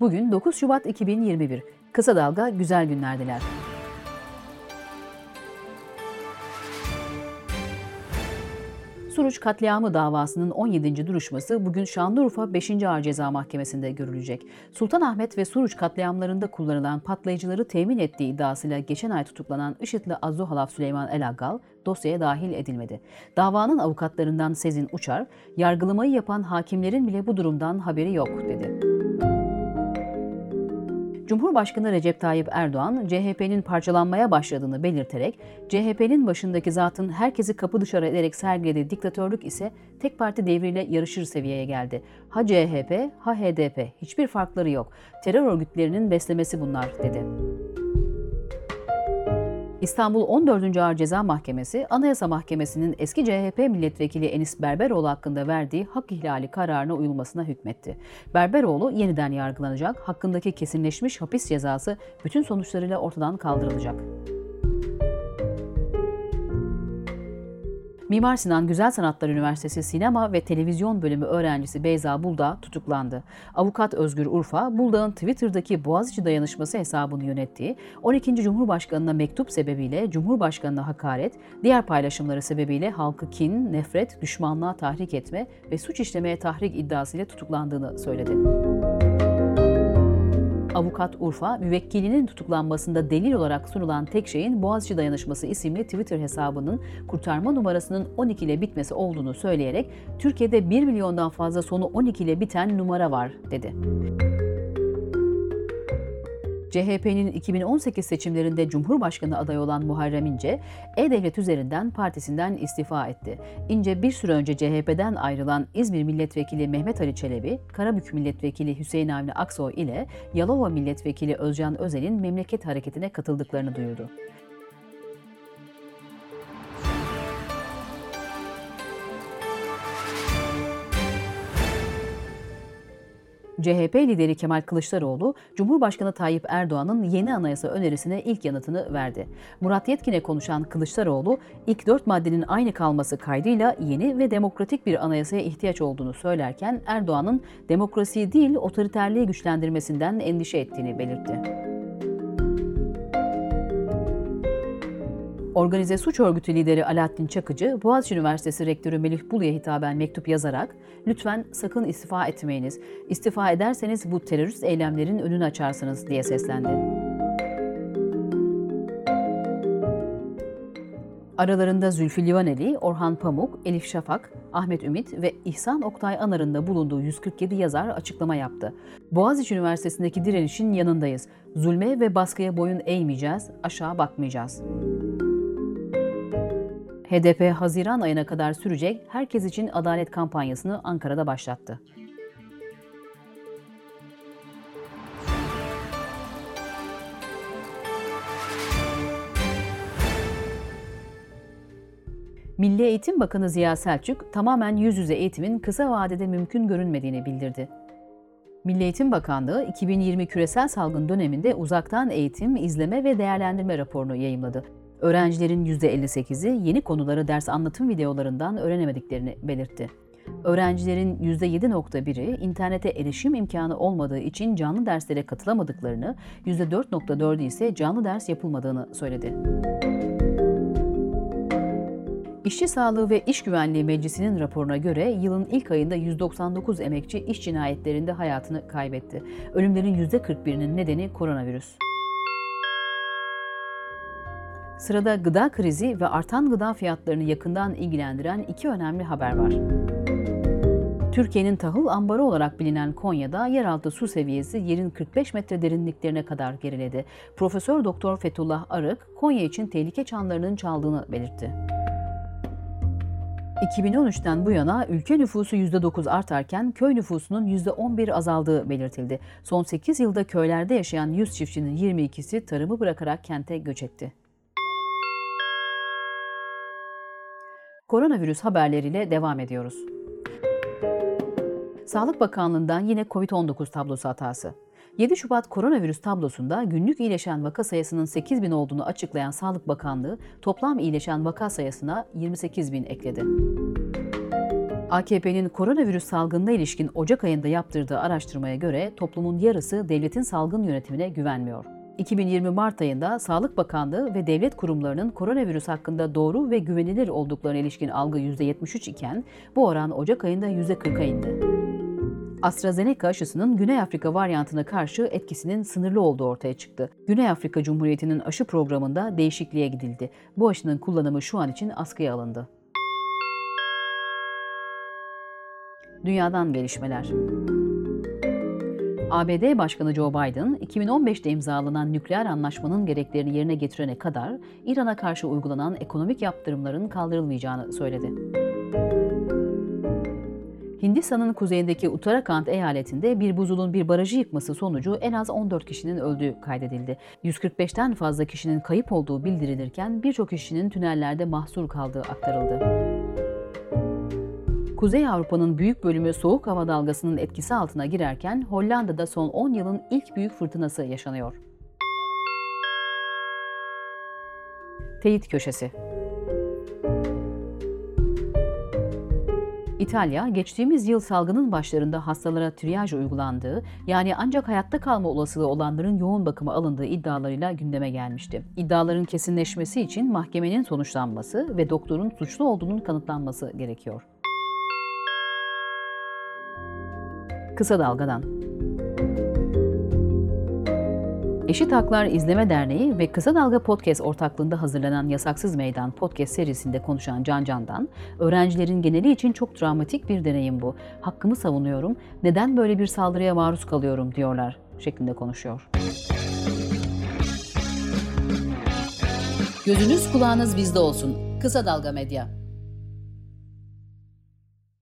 Bugün 9 Şubat 2021. Kısa Dalga güzel günler diler. Suruç katliamı davasının 17. duruşması bugün Şanlıurfa 5. Ağır Ceza Mahkemesi'nde görülecek. Sultanahmet ve Suruç katliamlarında kullanılan patlayıcıları temin ettiği iddiasıyla geçen ay tutuklanan IŞİD'li Azzuhalaf Süleyman Elagal dosyaya dahil edilmedi. Davanın avukatlarından Sezin Uçar, yargılamayı yapan hakimlerin bile bu durumdan haberi yok dedi. Cumhurbaşkanı Recep Tayyip Erdoğan, CHP'nin parçalanmaya başladığını belirterek, CHP'nin başındaki zatın herkesi kapı dışarı ederek sergilediği diktatörlük ise tek parti devriyle yarışır seviyeye geldi. Ha CHP, ha HDP, hiçbir farkları yok. Terör örgütlerinin beslemesi bunlar, dedi. İstanbul 14. Ağır Ceza Mahkemesi, Anayasa Mahkemesi'nin eski CHP milletvekili Enis Berberoğlu hakkında verdiği hak ihlali kararına uyulmasına hükmetti. Berberoğlu yeniden yargılanacak, hakkındaki kesinleşmiş hapis cezası bütün sonuçlarıyla ortadan kaldırılacak. Mimar Sinan Güzel Sanatlar Üniversitesi Sinema ve Televizyon Bölümü öğrencisi Beyza Buldağ tutuklandı. Avukat Özgür Urfa, Buldağ'ın Twitter'daki Boğaziçi Dayanışması hesabını yönettiği 12. Cumhurbaşkanı'na mektup sebebiyle Cumhurbaşkanı'na hakaret, diğer paylaşımları sebebiyle halkı kin, nefret, düşmanlığa tahrik etme ve suç işlemeye tahrik iddiasıyla tutuklandığını söyledi. Avukat Urfa, müvekkilinin tutuklanmasında delil olarak sunulan tek şeyin Boğaziçi Dayanışması isimli Twitter hesabının kurtarma numarasının 12 ile bitmesi olduğunu söyleyerek Türkiye'de 1 milyondan fazla sonu 12 ile biten numara var dedi. CHP'nin 2018 seçimlerinde Cumhurbaşkanı adayı olan Muharrem İnce, E-Devlet üzerinden partisinden istifa etti. İnce bir süre önce CHP'den ayrılan İzmir Milletvekili Mehmet Ali Çelebi, Karabük Milletvekili Hüseyin Avni Aksoy ile Yalova Milletvekili Özcan Özel'in memleket hareketine katıldıklarını duyurdu. CHP lideri Kemal Kılıçdaroğlu, Cumhurbaşkanı Tayyip Erdoğan'ın yeni anayasa önerisine ilk yanıtını verdi. Murat Yetkin'e konuşan Kılıçdaroğlu, ilk dört maddenin aynı kalması kaydıyla yeni ve demokratik bir anayasaya ihtiyaç olduğunu söylerken Erdoğan'ın demokrasiyi değil otoriterliği güçlendirmesinden endişe ettiğini belirtti. Organize suç örgütü lideri Alaaddin Çakıcı, Boğaziçi Üniversitesi Rektörü Melih Bulu'ya hitaben mektup yazarak, lütfen sakın istifa etmeyiniz, istifa ederseniz bu terörist eylemlerin önünü açarsınız diye seslendi. Aralarında Zülfü Livaneli, Orhan Pamuk, Elif Şafak, Ahmet Ümit ve İhsan Oktay Anar'ın da bulunduğu 147 yazar açıklama yaptı. Boğaziçi Üniversitesi'ndeki direnişin yanındayız. Zulme ve baskıya boyun eğmeyeceğiz, aşağı bakmayacağız. HDP Haziran ayına kadar sürecek Herkes için Adalet kampanyasını Ankara'da başlattı. Milli Eğitim Bakanı Ziya Selçuk, tamamen yüz yüze eğitimin kısa vadede mümkün görünmediğini bildirdi. Milli Eğitim Bakanlığı 2020 küresel salgın döneminde uzaktan eğitim, izleme ve değerlendirme raporunu yayımladı. Öğrencilerin %58'i yeni konuları ders anlatım videolarından öğrenemediklerini belirtti. Öğrencilerin %7.1'i internete erişim imkanı olmadığı için canlı derslere katılamadıklarını, %4.4'ü ise canlı ders yapılmadığını söyledi. İşçi Sağlığı ve İş Güvenliği Meclisi'nin raporuna göre yılın ilk ayında 199 emekçi iş cinayetlerinde hayatını kaybetti. Ölümlerin %41'inin nedeni koronavirüs. Sırada gıda krizi ve artan gıda fiyatlarını yakından ilgilendiren iki önemli haber var. Türkiye'nin tahıl ambarı olarak bilinen Konya'da yeraltı su seviyesi yerin 45 metre derinliklerine kadar geriledi. Profesör Doktor Fethullah Arık, Konya için tehlike çanlarının çaldığını belirtti. 2013'ten bu yana ülke nüfusu %9 artarken köy nüfusunun %11 azaldığı belirtildi. Son 8 yılda köylerde yaşayan 100 çiftçinin 22'si tarımı bırakarak kente göç etti. Koronavirüs haberleriyle devam ediyoruz. Sağlık Bakanlığı'ndan yine COVID-19 tablosu hatası. 7 Şubat koronavirüs tablosunda günlük iyileşen vaka sayısının 8 bin olduğunu açıklayan Sağlık Bakanlığı toplam iyileşen vaka sayısına 28 bin ekledi. AKP'nin koronavirüs salgınına ilişkin Ocak ayında yaptırdığı araştırmaya göre toplumun yarısı devletin salgın yönetimine güvenmiyor. 2020 Mart ayında Sağlık Bakanlığı ve devlet kurumlarının koronavirüs hakkında doğru ve güvenilir olduklarına ilişkin algı %73 iken bu oran Ocak ayında %40'a indi. AstraZeneca aşısının Güney Afrika varyantına karşı etkisinin sınırlı olduğu ortaya çıktı. Güney Afrika Cumhuriyeti'nin aşı programında değişikliğe gidildi. Bu aşının kullanımı şu an için askıya alındı. Dünyadan gelişmeler. ABD Başkanı Joe Biden, 2015'te imzalanan nükleer anlaşmanın gereklerini yerine getirene kadar İran'a karşı uygulanan ekonomik yaptırımların kaldırılmayacağını söyledi. Hindistan'ın kuzeyindeki Uttarakhand eyaletinde bir buzulun bir barajı yıkması sonucu en az 14 kişinin öldüğü kaydedildi. 145'ten fazla kişinin kayıp olduğu bildirilirken birçok kişinin tünellerde mahsur kaldığı aktarıldı. Kuzey Avrupa'nın büyük bölümü soğuk hava dalgasının etkisi altına girerken Hollanda'da son 10 yılın ilk büyük fırtınası yaşanıyor. Teyit Köşesi İtalya, geçtiğimiz yıl salgının başlarında hastalara triyaj uygulandığı, yani ancak hayatta kalma olasılığı olanların yoğun bakıma alındığı iddialarıyla gündeme gelmişti. İddiaların kesinleşmesi için mahkemenin sonuçlanması ve doktorun suçlu olduğunun kanıtlanması gerekiyor. Kısa Dalga'dan. Eşit Haklar İzleme Derneği ve Kısa Dalga Podcast ortaklığında hazırlanan Yasaksız Meydan podcast serisinde konuşan Can Can'dan, öğrencilerin geneli için çok travmatik bir deneyim bu. Hakkımı savunuyorum, neden böyle bir saldırıya maruz kalıyorum diyorlar şeklinde konuşuyor. Gözünüz kulağınız bizde olsun. Kısa Dalga Medya.